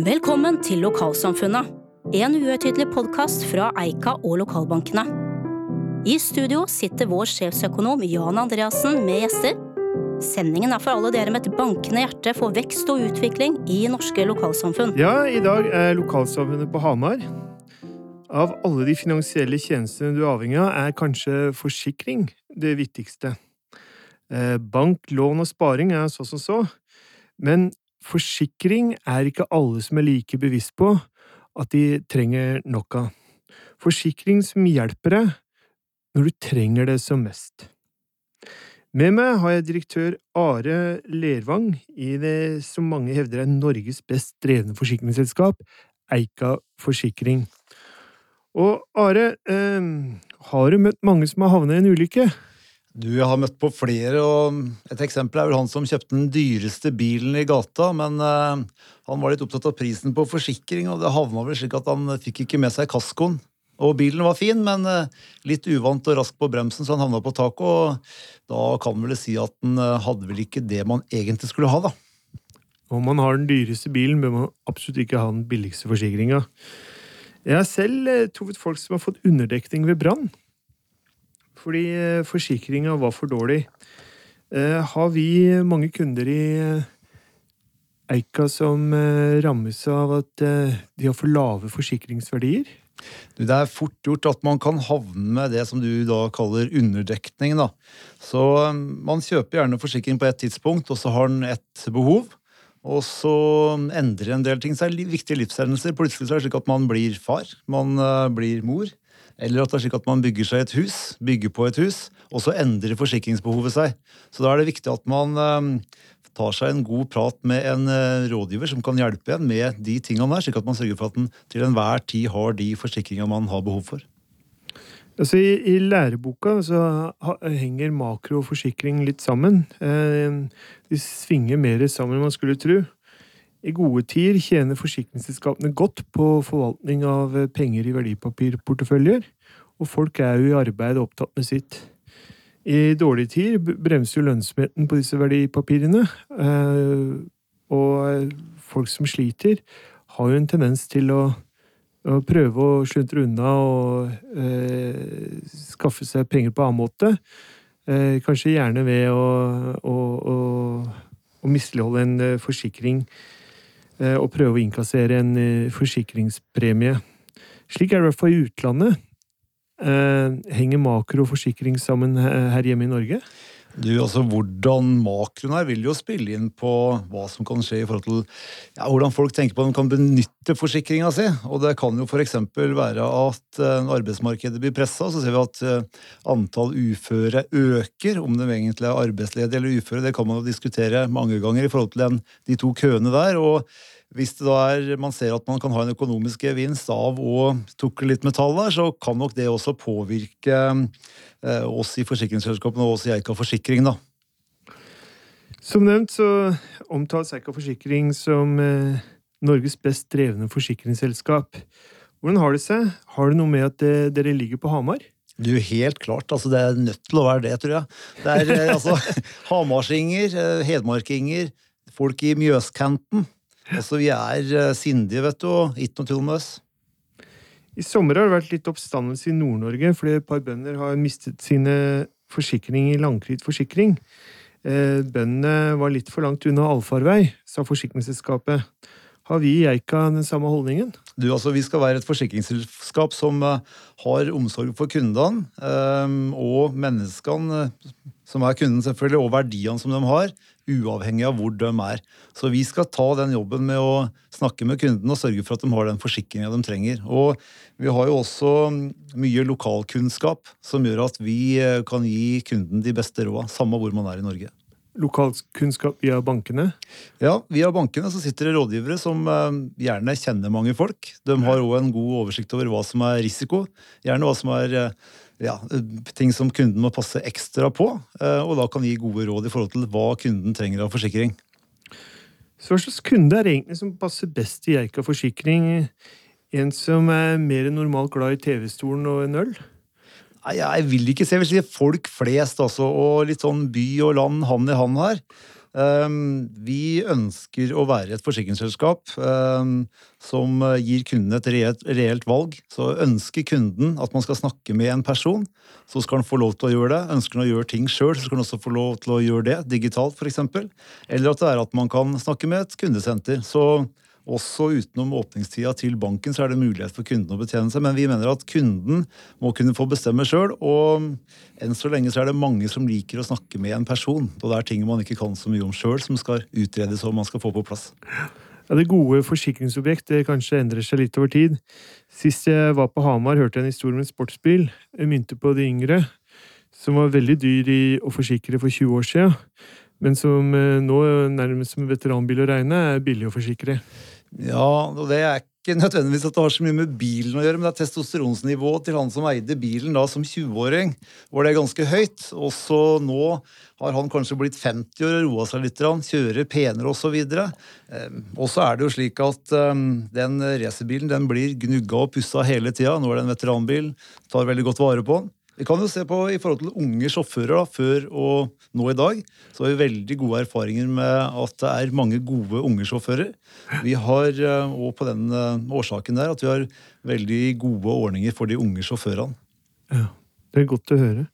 Velkommen til Lokalsamfunnet, en uhøytidelig podkast fra Eika og lokalbankene. I studio sitter vår sjefsøkonom Jan Andreassen med gjester. Sendingen er for alle dere med et bankende hjerte for vekst og utvikling i norske lokalsamfunn. Ja, i dag er lokalsamfunnet på Hamar. Av alle de finansielle tjenestene du er avhengig av, er kanskje forsikring det viktigste. Eh, bank, lån og sparing er så som så, men forsikring er ikke alle som er like bevisst på at de trenger nok av. Forsikring som hjelper deg når du trenger det som mest. Med meg har jeg direktør Are Lervang i det som mange hevder er Norges best drevne forsikringsselskap, Eika Forsikring. Og Are, eh, har du møtt mange som har havnet i en ulykke? Du, har møtt på flere, og et eksempel er vel han som kjøpte den dyreste bilen i gata, men uh, han var litt opptatt av prisen på forsikring, og det havna vel slik at han fikk ikke med seg kaskoen. Og bilen var fin, men uh, litt uvant og rask på bremsen, så han havna på taket, og da kan vel si at han uh, hadde vel ikke det man egentlig skulle ha, da. Om man har den dyreste bilen, bør man absolutt ikke ha den billigste forsikringa. Jeg har selv truffet folk som har fått underdekning ved brann fordi eh, forsikringa var for dårlig. Eh, har vi mange kunder i eh, Eika som rammes av at de har for lave forsikringsverdier? Det er fort gjort at man kan havne med det som du da kaller underdekning. Da. Så man kjøper gjerne forsikring på et tidspunkt, og så har den et behov. Og så endrer en del ting seg. Viktige livshendelser. Plutselig er det slik at man blir far, man blir mor. Eller at det er slik at man bygger seg et hus, bygger på et hus, og så endrer forsikringsbehovet seg. Så da er det viktig at man eh, tar seg en god prat med en eh, rådgiver som kan hjelpe en med de tingene der, slik at man sørger for at den til enhver tid har de forsikringene man har behov for. Altså, i, I læreboka så henger makro og forsikring litt sammen. Eh, de svinger mer sammen enn man skulle tro. I gode tider tjener forsikringsselskapene godt på forvaltning av penger i verdipapirporteføljer, og folk er jo i arbeid opptatt med sitt. I dårlige tider bremser jo lønnsomheten på disse verdipapirene, eh, og folk som sliter, har jo en tendens til å, å prøve å sluntre unna og eh, skaffe seg penger på annen måte. Eh, kanskje gjerne ved å, å, å, å misligholde en eh, forsikring Eh, og prøve å innkassere en eh, forsikringspremie. Slik er det i hvert fall i utlandet. Eh, henger makro og forsikring sammen her hjemme i Norge? Du, altså Hvordan makroen her vil jo spille inn på hva som kan skje i forhold til ja, hvordan folk tenker på at de kan benytte forsikringa si. Og Det kan jo f.eks. være at uh, arbeidsmarkedet blir pressa. Så ser vi at uh, antall uføre øker. Om de egentlig er arbeidsledige eller uføre, det kan man jo diskutere mange ganger i forhold til den, de to køene der. og hvis det da er, man ser at man kan ha en økonomisk gevinst av å tukle litt metall der, så kan nok det også påvirke eh, oss i forsikringsselskapene og oss i Eika Forsikring. da. Som nevnt så omtales Eika Forsikring som eh, Norges best drevne forsikringsselskap. Hvordan har det seg? Har det noe med at det, dere ligger på Hamar? Du, Helt klart. altså Det er nødt til å være det, tror jeg. Det er eh, altså Hamarsinger, eh, hedmarkinger, folk i Mjøskanten. Altså, vi er uh, sindige, vet du, og ikke noe tull med oss. I sommer har det vært litt oppstandelse i Nord-Norge fordi et par bønder har mistet sine forsikringer i Langkryt forsikring. Eh, bøndene var litt for langt unna allfarvei, sa forsikringsselskapet. Har vi i Eika den samme holdningen? Du, altså, Vi skal være et forsikringsselskap som uh, har omsorg for kundene og menneskene som er kunden, selvfølgelig, og verdiene som de har uavhengig av hvor de er. Så vi skal ta den jobben med å snakke med kunden og sørge for at de har den forsikringa de trenger. Og vi har jo også mye lokalkunnskap som gjør at vi eh, kan gi kunden de beste råda, samme hvor man er i Norge. Lokalkunnskap via bankene? Ja, via bankene så sitter det rådgivere som eh, gjerne kjenner mange folk. De har òg en god oversikt over hva som er risiko, gjerne hva som er eh, ja, ting som kunden må passe ekstra på, eh, og da kan gi gode råd i forhold til hva kunden trenger av forsikring. Så hva slags kunde er det egentlig som passer best i Eika forsikring? En som er mer normalt glad i TV-stolen og en øl? Nei, Jeg vil ikke se, jeg vil si folk flest, altså, og litt sånn by og land hand i hand her. Um, vi ønsker å være et forsikringsselskap um, som gir kunden et reelt, reelt, valg. Så ønsker kunden at man skal snakke med en person, så skal han få lov til å gjøre det. Ønsker han å gjøre ting sjøl, så skal han også få lov til å gjøre det, digitalt f.eks. Eller at det er at man kan snakke med et kundesenter. Så også utenom åpningstida til banken så er det mulighet for kunden å betjene seg. Men vi mener at kunden må kunne få bestemme sjøl. Og enn så lenge så er det mange som liker å snakke med en person. Og det er ting man ikke kan så mye om sjøl, som skal utredes og man skal få på plass. Ja, Det gode forsikringsobjekt det kanskje endrer seg litt over tid. Sist jeg var på Hamar, hørte jeg en historie om en sportsbil. En mynte på de yngre. Som var veldig dyr i å forsikre for 20 år siden. Men som eh, nå nærmest som veteranbil å regne, er billig å forsikre. Ja, og det er ikke nødvendigvis at det har så mye med bilen å gjøre, men det er testosteronsnivået til han som eide bilen da som 20-åring, var det ganske høyt. Og så nå har han kanskje blitt 50 år og roa seg litt, kjører penere osv. Ehm, og så er det jo slik at um, den racerbilen blir gnugga og pussa hele tida. Nå er det en veteranbil, tar veldig godt vare på den. Vi kan jo se på i forhold til unge sjåfører da, før og nå i dag. Så har vi veldig gode erfaringer med at det er mange gode unge sjåfører. Vi har òg eh, på den eh, årsaken der at vi har veldig gode ordninger for de unge sjåførene. Ja, Det er godt å høre.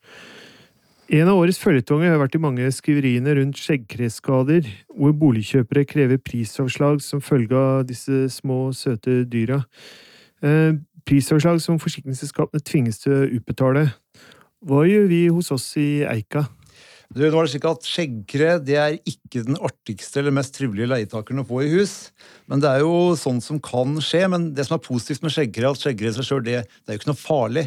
En av årets følgetonger har vært de mange skriveriene rundt skjeggkreskader, hvor boligkjøpere krever prisavslag som følge av disse små, søte dyra. Eh, prisavslag som forsikringsselskapene tvinges til å utbetale. Hva gjør vi hos oss i Eika? Du, nå er det slik at Skjeggkre det er ikke den artigste eller mest trivelige leietakeren å få i hus. Men det er jo sånn som kan skje. Men det som er positivt med skjeggkre, at skjeggkre seg selv, det, det er jo ikke noe farlig.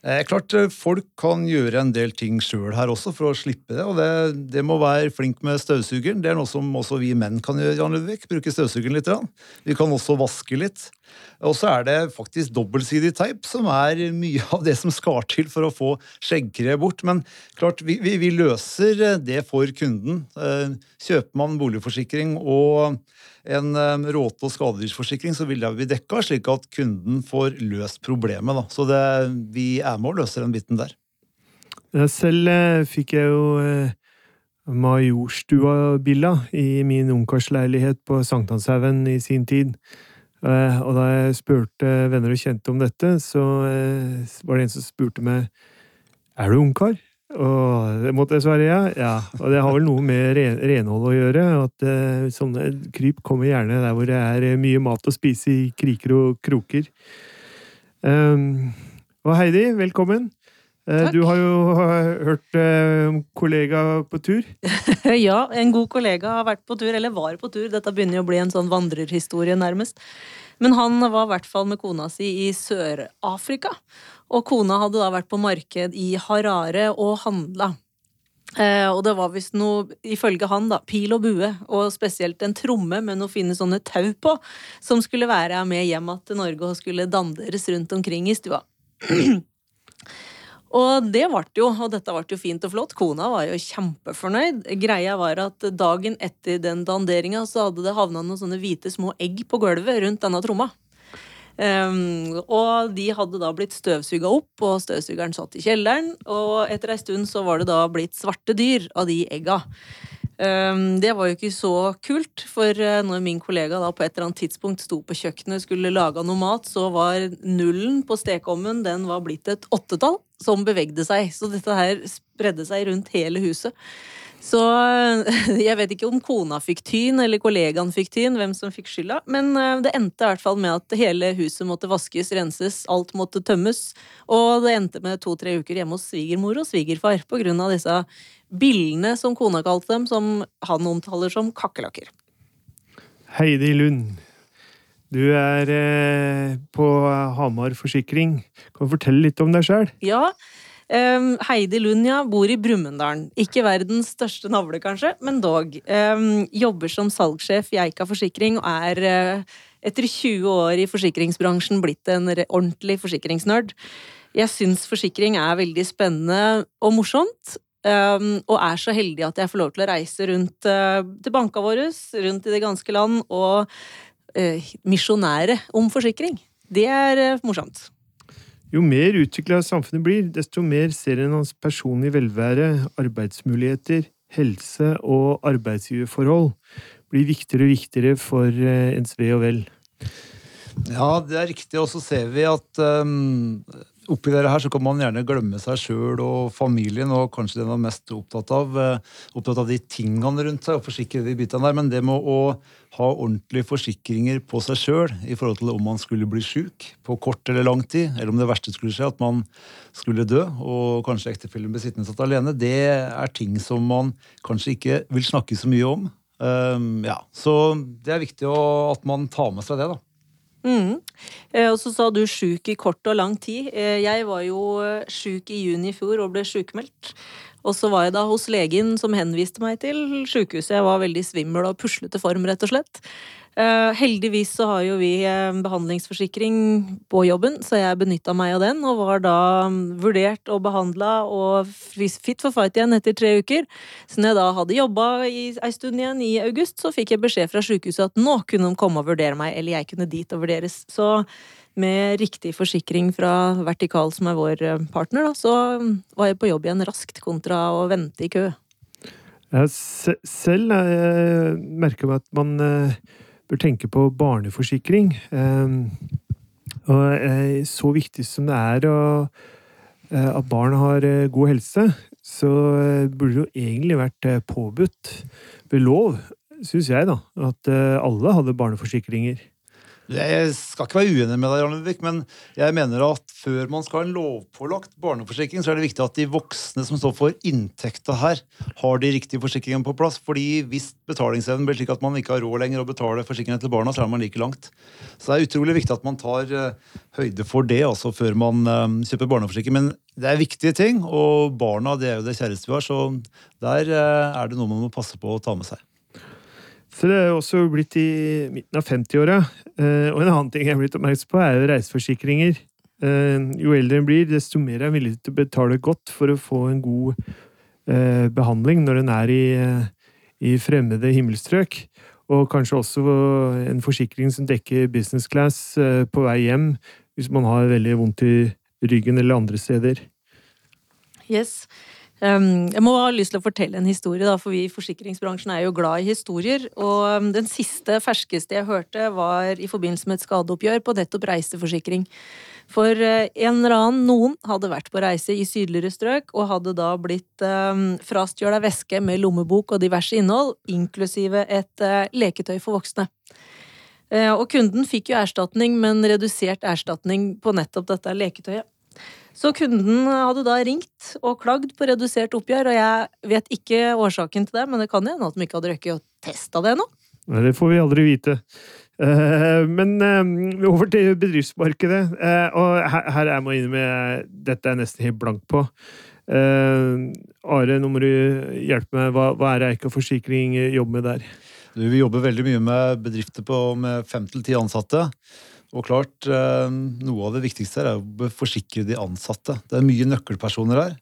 Eh, klart, eh, Folk kan gjøre en del ting sjøl her også for å slippe det. og det, det, må være flink med støvsugeren. Det er noe som også vi menn kan gjøre. Jan Ludvig, Bruke støvsugeren litt. Vi kan også vaske litt. Og så er det faktisk dobbeltsidig teip som er mye av det som skal til for å få skjeggkre bort. Men klart, vi, vi, vi løser det for kunden. Eh, kjøper man boligforsikring og en eh, råte- og skadedyrsforsikring, så vil det bli dekka, slik at kunden får løst problemet. Da. Så det, vi er med og løser den biten der. Selv eh, fikk jeg jo Majorstua-billa i min ungkarsleilighet på Sankthanshaugen i sin tid. Eh, og da jeg spurte venner og kjente om dette, så eh, var det en som spurte meg er du ungkar. Og det måtte jeg svare ja. ja. Og det har vel noe med renhold å gjøre. At uh, sånne kryp kommer gjerne der hvor det er mye mat å spise i kriker og kroker. Um, og Heidi, velkommen. Takk. Du har jo hørt uh, kollega på tur? ja, en god kollega har vært på tur, eller var på tur. Dette begynner jo å bli en sånn vandrerhistorie, nærmest. Men han var i hvert fall med kona si i Sør-Afrika. Og kona hadde da vært på marked i Harare og handla. Eh, og det var visst noe, ifølge han, da, pil og bue, og spesielt en tromme med noen fine sånne tau på, som skulle være med hjem til Norge og skulle danderes rundt omkring i stua. Og det ble jo, og dette ble jo fint og flott. Kona var jo kjempefornøyd. Greia var at dagen etter den danderinga så hadde det havna noen sånne hvite små egg på gulvet rundt denne tromma. Um, og de hadde da blitt støvsuga opp, og støvsugeren satt i kjelleren. Og etter ei stund så var det da blitt svarte dyr av de egga. Um, det var jo ikke så kult, for uh, når min kollega da på et eller annet tidspunkt sto på kjøkkenet og skulle lage noe mat, så var nullen på stekeovnen den var blitt et åttetall som bevegde seg. Så dette her spredde seg rundt hele huset. Så jeg vet ikke om kona fikk tyn, eller kollegaen fikk tyn, hvem som fikk skylda, men eh, det endte i hvert fall med at hele huset måtte vaskes, renses, alt måtte tømmes, og det endte med to-tre uker hjemme hos svigermor og svigerfar på grunn av disse billene, som kona kalte dem, som han omtaler som kakerlakker. Heidi Lund, du er eh, på Hamar Forsikring. Kan du fortelle litt om deg sjøl? Ja, Um, Heidi Lund, ja, bor i Brumunddal. Ikke verdens største navle, kanskje, men dog. Um, jobber som salgssjef i Eika Forsikring og er uh, etter 20 år i forsikringsbransjen blitt en ordentlig forsikringsnerd. Jeg syns forsikring er veldig spennende og morsomt. Um, og er så heldig at jeg får lov til å reise rundt uh, til banka våre, rundt i det ganske land, og uh, misjonære om forsikring. Det er morsomt. Jo mer utvikla samfunnet blir, desto mer ser en hans personlige velvære, arbeidsmuligheter, helse og arbeidsgiverforhold blir viktigere og viktigere for ens ve og vel. Ja, det er riktig. Og så ser vi at um, oppi dette her så kan man gjerne glemme seg sjøl og familien, og kanskje den er mest opptatt av, uh, opptatt av de tingene rundt seg, og forsikre de bitene der. Men det med å ha ordentlige forsikringer på seg sjøl i forhold til om man skulle bli sjuk på kort eller lang tid, eller om det verste skulle skje, at man skulle dø, og kanskje ektefellen blir sittende satt alene, det er ting som man kanskje ikke vil snakke så mye om. Um, ja, Så det er viktig å, at man tar med seg det, da. Mm. Og så sa du sjuk i kort og lang tid. Eh, jeg var jo eh, sjuk i juni i fjor og ble sjukmeldt. Og så var jeg da hos legen som henviste meg til sjukehuset. Jeg var veldig svimmel og puslete form, rett og slett. Uh, heldigvis så har jo vi uh, behandlingsforsikring på jobben, så jeg benytta meg av den, og var da um, vurdert og behandla og fit for fight igjen etter tre uker. Så når jeg da hadde jobba ei stund igjen i august, så fikk jeg beskjed fra sjukehuset at nå kunne de komme og vurdere meg, eller jeg kunne dit og vurderes. Så med riktig forsikring fra Vertikal, som er vår uh, partner, da, så um, var jeg på jobb igjen raskt, kontra å vente i kø. Jeg selv jeg merker meg at man bør tenke på barneforsikring. Ehm, og eh, så viktig som det er eh, at barn har eh, god helse, så burde det jo egentlig vært påbudt ved lov, syns jeg, da, at alle hadde barneforsikringer. Jeg skal ikke være uenig med deg, Ludvig, men jeg mener at før man skal ha en lovpålagt barneforsikring, så er det viktig at de voksne som står for inntekta her, har de riktige forsikringene på plass. fordi hvis betalingsevnen blir slik at man ikke har råd lenger å betale forsikringen til barna, så er man like langt. Så det er utrolig viktig at man tar uh, høyde for det altså før man uh, kjøper barneforsikring. Men det er viktige ting, og barna det er jo det kjæreste vi har, så der uh, er det noe man må passe på å ta med seg. Så det er også blitt i midten av 50-åra. Eh, og en annen ting jeg er blitt oppmerksom på, er jo reiseforsikringer. Eh, jo eldre en blir, desto mer er en villig til å betale godt for å få en god eh, behandling når en er i, i fremmede himmelstrøk. Og kanskje også en forsikring som dekker business class på vei hjem hvis man har veldig vondt i ryggen eller andre steder. Yes. Jeg må ha lyst til å fortelle en historie, da, for vi i forsikringsbransjen er jo glad i historier. Og den siste, ferskeste jeg hørte, var i forbindelse med et skadeoppgjør på nettopp reiseforsikring. For uh, en eller annen, noen, hadde vært på reise i sydligere strøk og hadde da blitt um, frastjåla væske med lommebok og diverse innhold, inklusive et uh, leketøy for voksne. Uh, og kunden fikk jo erstatning, men redusert erstatning på nettopp dette leketøyet. Så kunden hadde da ringt og klagd på redusert oppgjør, og jeg vet ikke årsaken til det, men det kan hende at de ikke hadde rukket å teste det ennå. Det får vi aldri vite. Eh, men eh, over til bedriftsmarkedet. Eh, og her er jeg innrømme dette er nesten helt blank på. Are, nå må du hjelpe meg. Hva, hva er Eika Forsikring jobber med der? Vi jobber veldig mye med bedrifter på, med fem til ti ansatte. Og klart, eh, Noe av det viktigste her er å forsikre de ansatte. Det er mye nøkkelpersoner her.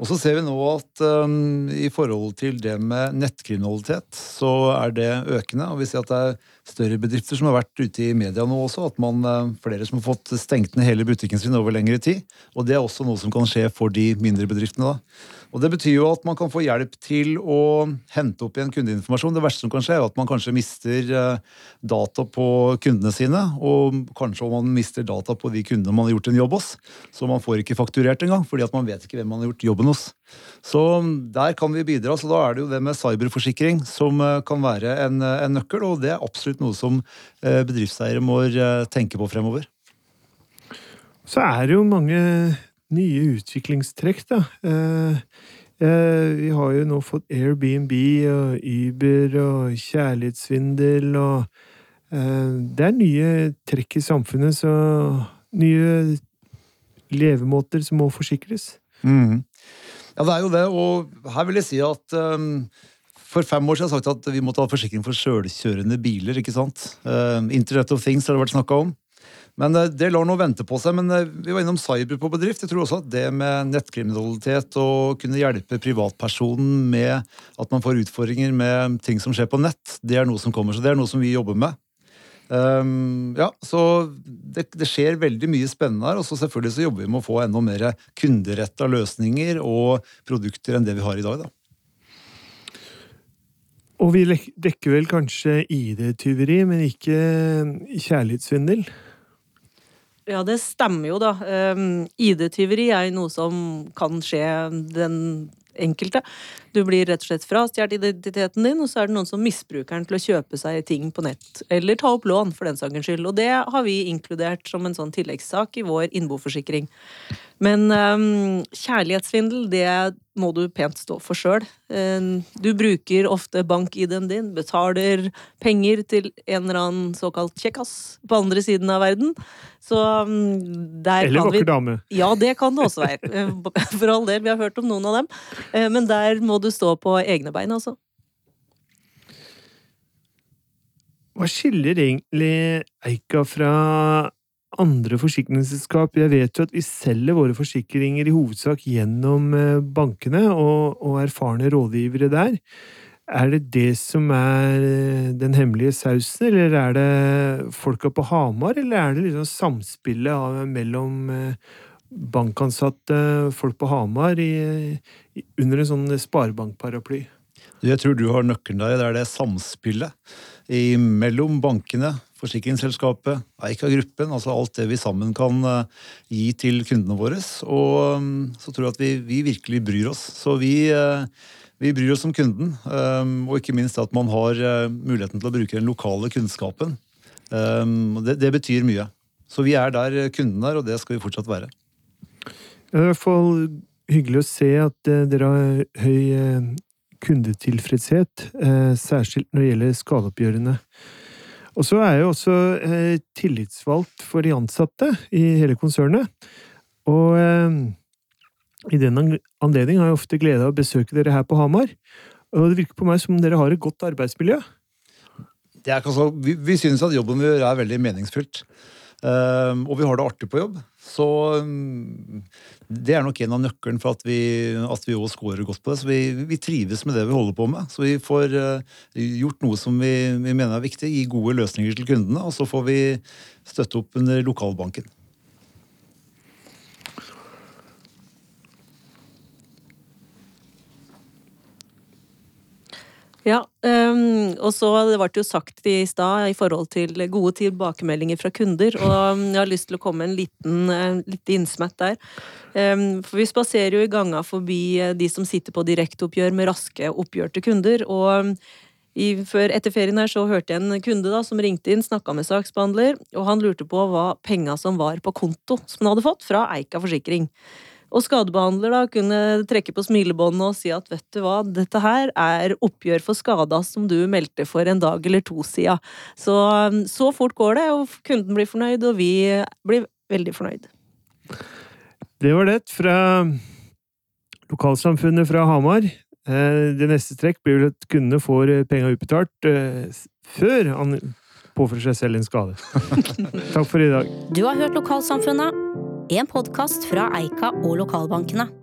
Og så ser vi nå at um, i forhold til det med nettkriminalitet, så er det økende. Og vi ser at det er større bedrifter som har vært ute i media nå også. At man, uh, flere som har fått stengt ned hele butikken sin over lengre tid. Og det er også noe som kan skje for de mindre bedriftene. da. Og Det betyr jo at man kan få hjelp til å hente opp igjen kundeinformasjon. Det verste som kan skje, er at man kanskje mister eh, data på kundene sine. Og kanskje om man mister data på de kundene man har gjort en jobb hos. Så man får ikke fakturert engang, fordi at man vet ikke hvem man har gjort jobben hos. Så der kan vi bidra. Så da er det jo det med cyberforsikring som eh, kan være en, eh, en nøkkel, og det er absolutt noe som bedriftseiere må tenke på fremover. Så er det jo mange nye utviklingstrekk, da. Eh, eh, vi har jo nå fått Airbnb og Uber og kjærlighetssvindel og eh, Det er nye trekk i samfunnet, så nye levemåter som må forsikres. Mm. Ja, det er jo det, og her vil jeg si at um, for fem år siden har jeg sagt at vi måtte ha forsikring for sjølkjørende biler. ikke sant? Uh, Internet of Things har det vært snakka om. Men eh, det lar nå vente på seg. Men eh, vi var innom cyber på bedrift. Jeg tror også at det med nettkriminalitet og kunne hjelpe privatpersonen med at man får utfordringer med ting som skjer på nett, det er noe som kommer. Så det er noe som vi jobber med. Um, ja, så det, det, skjer veldig mye spennende her. Og så selvfølgelig så jobber vi med å få enda mer kunderetta løsninger og produkter enn det vi har i dag. da. Og vi dekker vel kanskje ID-tyveri, men ikke kjærlighetssvindel. Ja, det stemmer jo, da. Um, ID-tyveri er jo noe som kan skje den enkelte. Du blir rett og slett frastjålet identiteten din, og så er det noen som misbruker den til å kjøpe seg ting på nett. Eller ta opp lån, for den saks skyld. Og det har vi inkludert som en sånn tilleggssak i vår innboforsikring. Men um, kjærlighetssvindel, det må du pent stå for sjøl. Du bruker ofte bank-ID-en din, betaler penger til en eller annen såkalt kjekkas på andre siden av verden. Så um, der Eller kan vi vakker dame. ja, det kan det også være. For all del, vi har hørt om noen av dem. Men der må du stå på egne bein, altså. Hva skiller egentlig Eika fra andre forsikringsselskap? Jeg vet jo at vi selger våre forsikringer i hovedsak gjennom eh, bankene og, og erfarne rådgivere der. Er det det som er eh, den hemmelige sausen, eller er det folka på Hamar, eller er det liksom samspillet av, mellom eh, bankansatte folk på Hamar i, under en sånn sparebankparaply? Jeg tror du har nøkkelen der. Det er det samspillet mellom bankene, forsikringsselskapet, Eika-gruppen, altså alt det vi sammen kan eh, gi til kundene våre. Og mm, så tror jeg at vi, vi virkelig bryr oss. Så vi, eh, vi bryr oss om kunden, eh, og ikke minst at man har muligheten til å bruke den lokale kunnskapen. Det, det betyr mye. Så vi er der kunden er, og det skal vi fortsatt være. Det er i hvert fall hyggelig å se at dere har høy kundetilfredshet, eh, særskilt når det gjelder skadeoppgjørene. Og så er jeg jo også eh, tillitsvalgt for de ansatte i hele konsernet. Og eh, i den anledning har jeg ofte glede av å besøke dere her på Hamar. Og det virker på meg som dere har et godt arbeidsmiljø. Det er ikke så, vi, vi synes at jobben vi gjør er veldig meningsfylt. Ehm, og vi har det artig på jobb. Så um, det er nok en av nøkkelen for at vi, at vi også scorer godt på det. Så vi, vi trives med det vi holder på med. Så vi får uh, gjort noe som vi, vi mener er viktig, gi gode løsninger til kundene. Og så får vi støtte opp under lokalbanken. Ja, um, og så det ble jo sagt i stad i forhold til gode tilbakemeldinger fra kunder, og um, jeg har lyst til å komme en liten, uh, lite innsmett der. Um, for vi spaserer jo i ganga forbi uh, de som sitter på direkteoppgjør med raske oppgjør til kunder, og i, før, etter ferien her så hørte jeg en kunde da som ringte inn, snakka med saksbehandler, og han lurte på hva penga som var på konto som han hadde fått fra Eika forsikring. Og skadebehandler da kunne trekke på smilebåndet og si at vet du hva, dette her er oppgjør for skada som du meldte for en dag eller to siden. Så, så fort går det, og kunden blir fornøyd, og vi blir veldig fornøyd. Det var det fra lokalsamfunnet fra Hamar. Eh, Det neste trekk blir vel at kundene får penga utbetalt eh, før han påfører seg selv en skade. Takk for i dag. Du har hørt Lokalsamfunnet, en podkast fra Eika og lokalbankene.